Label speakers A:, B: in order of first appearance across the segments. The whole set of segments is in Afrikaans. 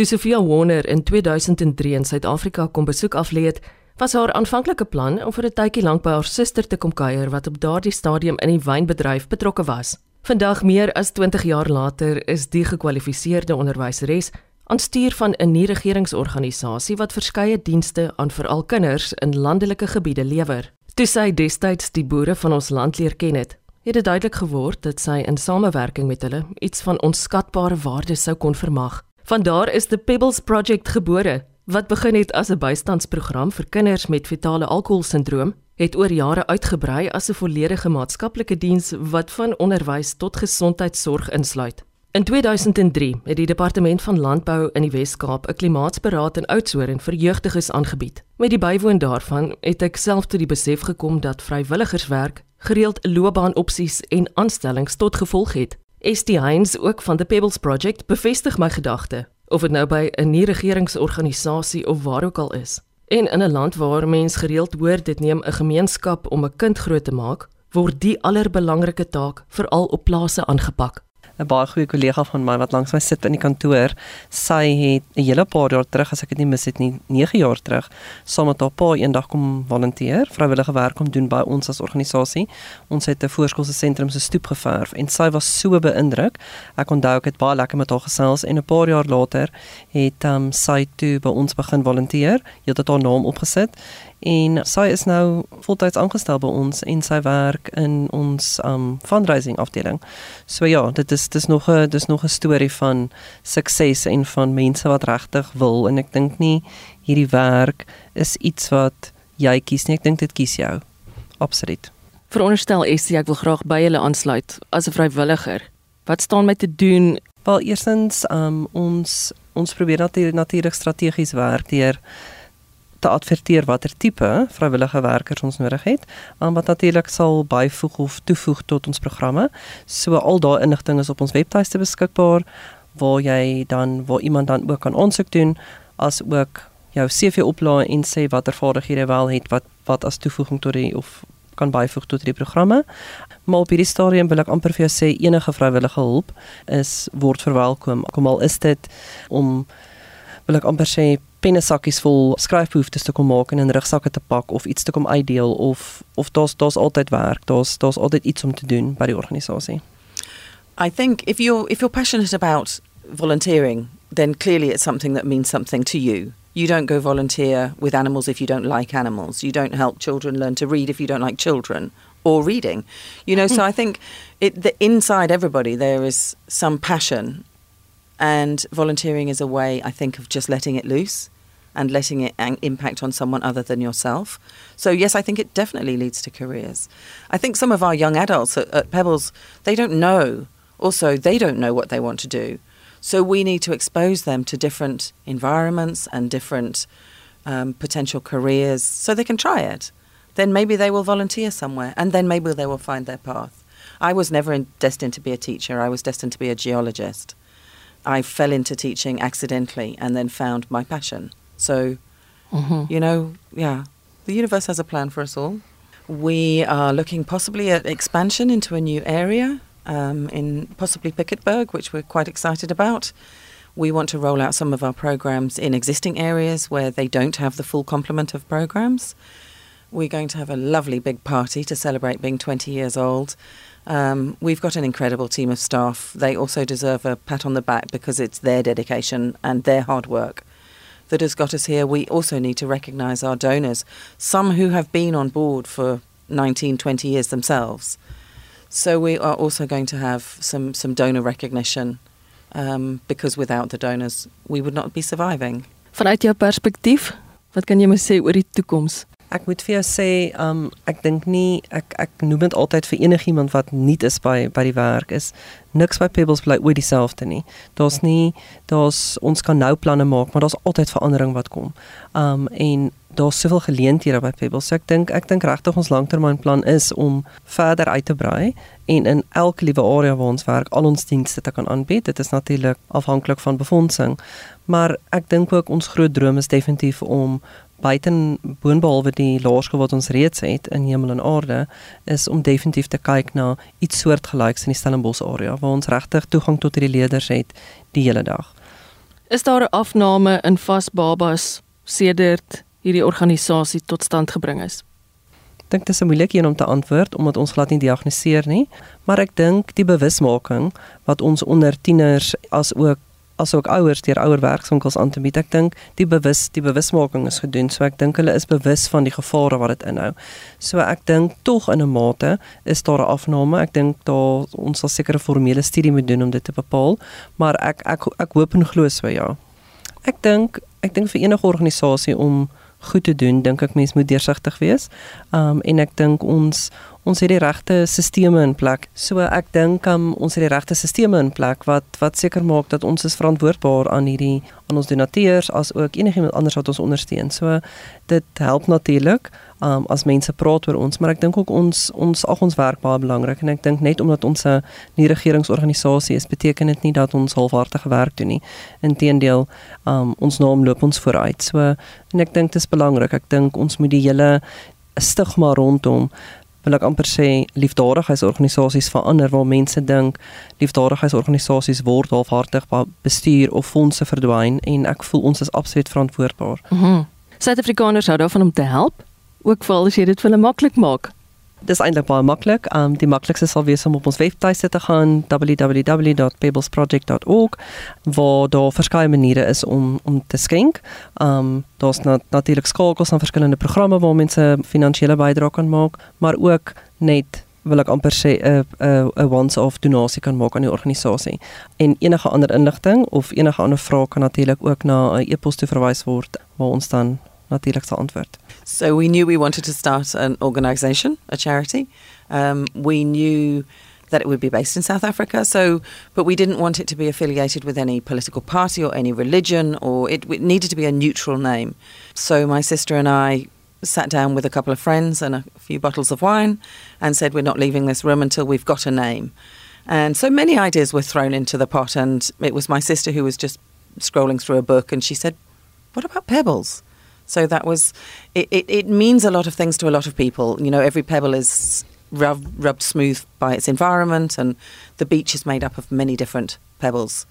A: Toe Sofia Warner in 2003 in Suid-Afrika kom besoek aflê het, was haar aanvanklike plan om vir 'n tydjie lank by haar suster te kom kuier wat op daardie stadium in die wynbedryf betrokke was. Vandag meer as 20 jaar later is die gekwalifiseerde onderwyseres aan stuur van 'n nie-regeringsorganisasie wat verskeie dienste aan veral kinders in landelike gebiede lewer. Toe sy destyds die boere van ons land leer ken het, het dit duidelik geword dat sy in samewerking met hulle iets van onskatbare waarde sou kon vermag. Vandaar is the Pebbles Project gebore, wat begin het as 'n bystandsprogram vir kinders met fetale alkoholsindroom, het oor jare uitgebrei as 'n volledige maatskaplike diens wat van onderwys tot gesondheidsorg insluit. In 2003 het die departement van landbou in die Wes-Kaap 'n klimaatsberaad in Oudtshoorn vir jeugdiges aangebied. Met die bywoon daarvan het ek self tot die besef gekom dat vrywilligerswerk gereeld loopbaanopsies en aanstellings tot gevolg het. ST Heinz ook van the Pebbles Project bevestig my gedagte of dit nou by 'n nie-regeringsorganisasie of waar ook al is. En in 'n land waar mense gereeld hoor dit neem 'n gemeenskap om 'n kind groot te maak, word die allerbelangrike taak veral op plase aangepak.
B: 'n baie goeie kollega van my wat langs my sit in die kantoor, sy het 'n hele paar jaar terug, as ek dit nie mis het nie, 9 jaar terug, saam met haar pa eendag kom volunteer, vrywillige werk kom doen by ons as organisasie. Ons het 'n voorskoolse sentrum se stoep geverf en sy was so beïndruk. Ek onthou ek het baie lekker met haar gesels en 'n paar jaar later het um, sy toe by ons begin volunteer. Jy het haar naam opgesit en sy is nou voltyds aangestel by ons en sy werk in ons um fundraising afdeling. So ja, dit is dis nog 'n dis nog 'n storie van sukses en van mense wat regtig wil en ek dink nie hierdie werk is iets wat jy kies nie, ek dink dit kies jou. Absoluut.
A: Veronderstel Essie ek wil graag by julle aansluit as 'n vrywilliger. Wat staan my te doen?
B: Wel eerstens um ons ons probeer natuurlik natuurlik strategies werk deur te adverteer watter tipe vrywillige werkers ons nodig het, aan wat natuurlik sal byvoeg of toevoeg tot ons programme. So al daai inligting is op ons webtuiste beskikbaar waar jy dan waar iemand dan ook kan aansoek doen as ook jou CV oplaai en sê watter vaardighede wel het wat wat as toevoeging tot die of kan byvoeg tot die programme. Maar op hierdie stadium wil ek amper vir jou sê enige vrywillige hulp is word verwelkom. Kom al is dit om wil ek amper sê pennesakkies vol skryfbehoeftes te kom maak en in rugsakke te pak of iets te kom uitdeel of of daar's daar's altyd werk. Daar's daar's altyd iets om te doen by die organisasie.
C: I think if you're if you're passionate about volunteering, then clearly it's something that means something to you. You don't go volunteer with animals if you don't like animals. You don't help children learn to read if you don't like children or reading. You know, so hmm. I think it the inside everybody there is some passion And volunteering is a way, I think, of just letting it loose and letting it impact on someone other than yourself. So, yes, I think it definitely leads to careers. I think some of our young adults at, at Pebbles, they don't know. Also, they don't know what they want to do. So, we need to expose them to different environments and different um, potential careers so they can try it. Then maybe they will volunteer somewhere and then maybe they will find their path. I was never in, destined to be a teacher, I was destined to be a geologist. I fell into teaching accidentally and then found my passion. So, mm-hmm. you know, yeah, the universe has a plan for us all. We are looking possibly at expansion into a new area um, in possibly Picketberg, which we're quite excited about. We want to roll out some of our programs in existing areas where they don't have the full complement of programs. We're going to have a lovely big party to celebrate being 20 years old. Um, we've got an incredible team of staff. They also deserve a pat on the back because it's their dedication and their hard work that has got us here. We also need to recognise our donors, some who have been on board for 19, 20 years themselves. So we are also going to have some, some donor recognition um, because without the donors, we would not be surviving.
A: Vanuit jou perspektief, wat kan jy my sê oor die toekoms?
B: Ek moet vir jou sê, um ek dink nie ek ek noem dit altyd vir enigiemand wat nuut is by by die werk is niks by Pebbles bly ooit dieselfde nie. Daar's nie daar's ons kan nou planne maak, maar daar's altyd verandering wat kom. Um en daar's soveel geleenthede by Pebbles. So ek dink ek dink regtig ons langtermynplan is om verder uit te brei en in elke liewe area waar ons werk al ons dienste te kan aanbied. Dit is natuurlik afhanklik van befondsing, maar ek dink ook ons groot droom is definitief om buiten boonbehalwe die laerskool wat ons reeds het in hemel en aarde is om definitief te kyk na iets soortgelyks in die Stellenbosch area waar ons regtig toegang tot hierdie leerders het die hele dag.
A: Is daar 'n afname in vas babas sedert hierdie organisasie tot stand gebring is?
B: Ek dink dit is 'n moeilike een om te antwoord omdat ons glad nie diagnoseer nie, maar ek dink die bewusmaking wat ons onder tieners as ook asook ouers deur ouer werkswinkels aan te bied. Ek dink die bewus die bewusmaking is gedoen, so ek dink hulle is bewus van die gevare wat dit inhou. So ek dink tog in 'n mate is daar 'n afname. Ek dink daar ons sal seker 'n formele studie moet doen om dit te bepaal, maar ek ek ek hoop en glo so ja. Ek dink ek dink vir enige organisasie om goed te doen, dink ek mens moet deursigtig wees. Um en ek dink ons ons het die regte stelsels in plek. So ek dink um, ons het die regte stelsels in plek wat wat seker maak dat ons is verantwoordbaar aan hierdie aan ons donateurs as ook enigiemand anders wat ons ondersteun. So dit help natuurlik um, as mense praat oor ons, maar ek dink ook ons ons ag ons werk baie belangrik en ek dink net omdat ons 'n nie regeringsorganisasie is, beteken dit nie dat ons halfhartige werk doen nie. Inteendeel, um, ons naam loop ons vooruit. So en ek dink dit is belangrik. Ek dink ons moet die hele stigma rondom wil ek amper sê liefdadigheidsorganisasies verander waar mense dink liefdadigheidsorganisasies word halfhartig bestuur of fondse verdwyn en ek voel ons is absoluut verantwoordbaar.
A: Mm Suid-Afrikaners hou daarvan om te help, ook veral as jy dit vir hulle maklik maak.
B: Dis eintlik baie maklik. Um die maklikste sal wees om op ons webtuiste te gaan www.pebblesproject.org waar daar verskeie maniere is om om te skenk. Um daar's nat natuurlik skakels aan verskillende programme waar mense finansiële bydrae kan maak, maar ook net wil ek amper sê 'n 'n 'n once-off donasie kan maak aan die organisasie. En enige ander inligting of enige ander vrae kan natuurlik ook na 'n e-pos toe verwys word waar ons dan sal antwoord.
C: So we knew we wanted to start an organisation, a charity. Um, we knew that it would be based in South Africa. So, but we didn't want it to be affiliated with any political party or any religion, or it, it needed to be a neutral name. So my sister and I sat down with a couple of friends and a few bottles of wine, and said we're not leaving this room until we've got a name. And so many ideas were thrown into the pot, and it was my sister who was just scrolling through a book, and she said, "What about pebbles?" So that was, it, it, it, means a lot of things to a lot of people. You know, every pebble is rub, rubbed smooth by its environment, and the beach is made up of many different pebbles.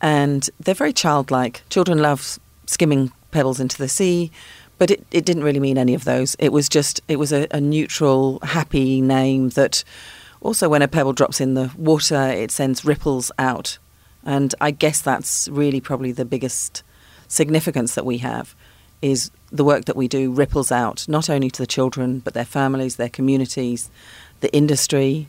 C: And they're very childlike. Children love skimming pebbles into the sea, but it, it didn't really mean any of those. It was just, it was a, a neutral, happy name that also, when a pebble drops in the water, it sends ripples out. And I guess that's really probably the biggest significance that we have is the work that we do ripples out not only to the children but their families, their communities, the industry,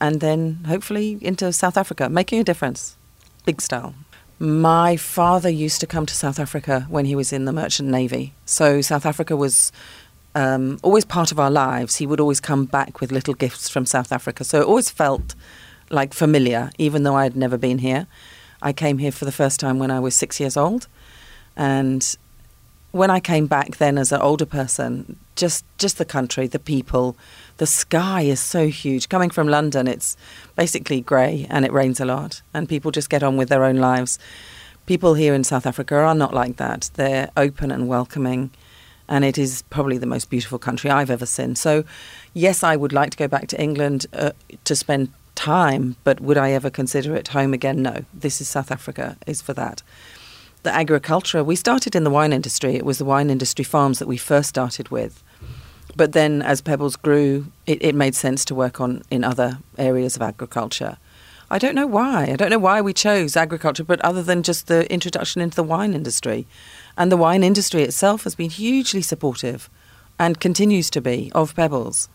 C: and then hopefully into South Africa, making a difference, big style. My father used to come to South Africa when he was in the Merchant Navy. So South Africa was um, always part of our lives. He would always come back with little gifts from South Africa. So it always felt like familiar, even though I had never been here. I came here for the first time when I was six years old. And when I came back then as an older person, just just the country, the people, the sky is so huge. Coming from London, it's basically grey and it rains a lot, and people just get on with their own lives. People here in South Africa are not like that. They're open and welcoming, and it is probably the most beautiful country I've ever seen. So, yes, I would like to go back to England uh, to spend time, but would I ever consider it home again? No. This is South Africa, is for that the agriculture, we started in the wine industry. It was the wine industry farms that we first started with. But then as Pebbles grew, it, it made sense to work on in other areas of agriculture. I don't know why. I don't know why we chose agriculture, but other than just the introduction into the wine industry. And the wine industry itself has been hugely supportive and continues to be of Pebbles.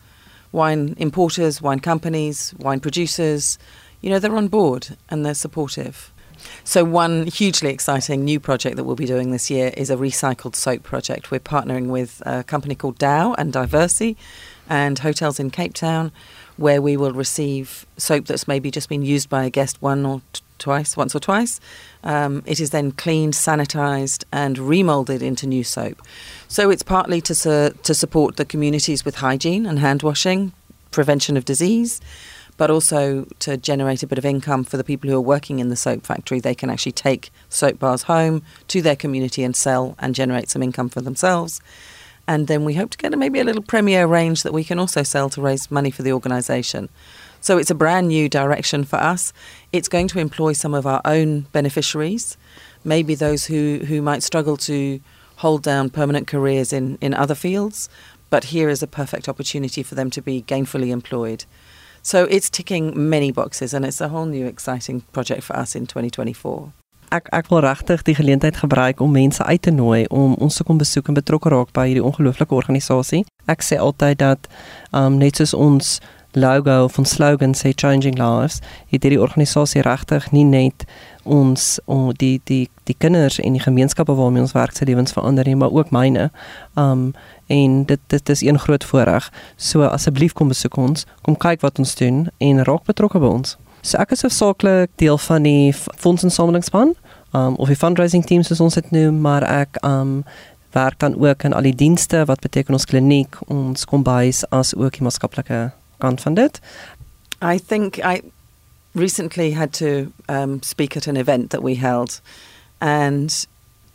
C: Wine importers, wine companies, wine producers, you know, they're on board and they're supportive. So, one hugely exciting new project that we'll be doing this year is a recycled soap project. We're partnering with a company called Dow and Diversi and hotels in Cape Town, where we will receive soap that's maybe just been used by a guest one or t- twice, once or twice. Um, it is then cleaned, sanitized, and remolded into new soap. So, it's partly to, su- to support the communities with hygiene and hand washing, prevention of disease but also to generate a bit of income for the people who are working in the soap factory. They can actually take soap bars home to their community and sell and generate some income for themselves. And then we hope to get maybe a little premier range that we can also sell to raise money for the organisation. So it's a brand new direction for us. It's going to employ some of our own beneficiaries. maybe those who, who might struggle to hold down permanent careers in, in other fields, but here is a perfect opportunity for them to be gainfully employed. So it's ticking many boxes and it's a whole new exciting project for us in 2024.
B: Ek ek wil regtig die geleentheid gebruik om mense uit te nooi om ons te kom besoek en betrokke raak by hierdie ongelooflike organisasie. Ek sê altyd dat um net soos ons logo van slogan sê changing lives, het hierdie organisasie regtig nie net ons om die die die kinders en die gemeenskappe waarmee ons werk se lewens verander nie, maar ook myne. Um en dit dit is een groot voorreg. So asseblief kom besoek ons, kom kyk wat ons doen en raak betrokke by ons. So ek is hoofsaaklik deel van die fondsinsamelingspan, um of die fundraising team soos ons dit noem, maar ek um werk dan ook in al die dienste wat beteken ons kliniek, ons kombuis as ook die maatskaplike kant van dit.
C: I think I recently had to um, speak at an event that we held, and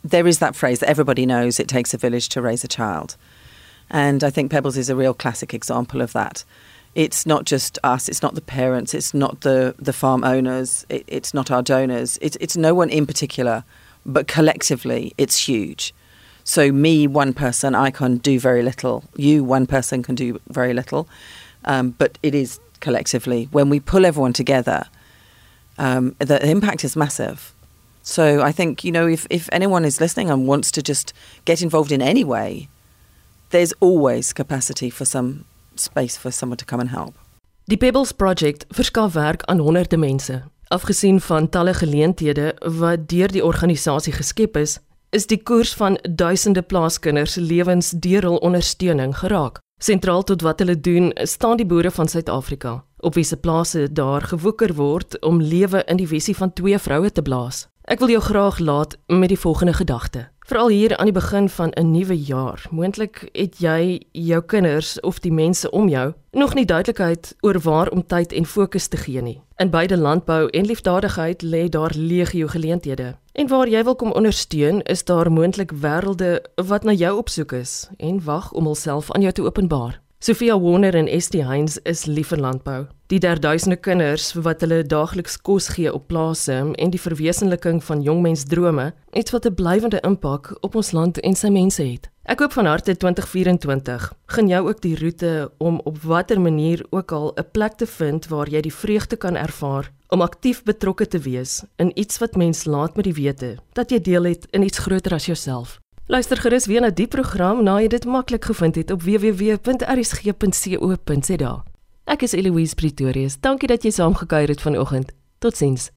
C: there is that phrase that everybody knows: "It takes a village to raise a child." And I think Pebbles is a real classic example of that. It's not just us, it's not the parents, it's not the, the farm owners, it, it's not our donors, it's, it's no one in particular, but collectively it's huge. So, me, one person, I can do very little. You, one person, can do very little. Um, but it is collectively. When we pull everyone together, um, the impact is massive. So, I think, you know, if, if anyone is listening and wants to just get involved in any way, there's always capacity for some space for someone to come and help.
A: Die Pebbles Project verskaf werk aan honderde mense. Afgesien van talle geleenthede wat deur die organisasie geskep is, is die koers van duisende plaaskinders se lewens deur hul ondersteuning geraak. Sentraal tot wat hulle doen, staan die boere van Suid-Afrika, op wie se plase daar gewoeker word om lewe in die visie van twee vroue te blaas. Ek wil jou graag laat met die volgende gedagte. Veral hier aan die begin van 'n nuwe jaar. Moontlik het jy jou kinders of die mense om jou nog nie duidelikheid oor waar om tyd en fokus te gee nie. In beide landbou en liefdadigheid lê daar legio geleenthede. En waar jy wil kom ondersteun, is daar moontlik wêrelde wat na jou op soek is en wag om hulself aan jou te openbaar. Sophia Warner en Estie Heinz is lief vir landbou. Die derduisende kinders wat hulle daagliks kos gee op plase en die verwesenliking van jongmensdrome, iets wat 'n blywende impak op ons land en sy mense het. Ek hoop van harte 2024 gaan jou ook die roete om op watter manier ook al 'n plek te vind waar jy die vreugde kan ervaar om aktief betrokke te wees in iets wat mens laat met die wete dat jy deel het in iets groter as jouself. Luister gerus weer na die program na jy dit maklik gevind het op www.rsg.co.za. Ek is Eloise Pretorius. Dankie dat jy saamgekuier het vanoggend. Totsiens.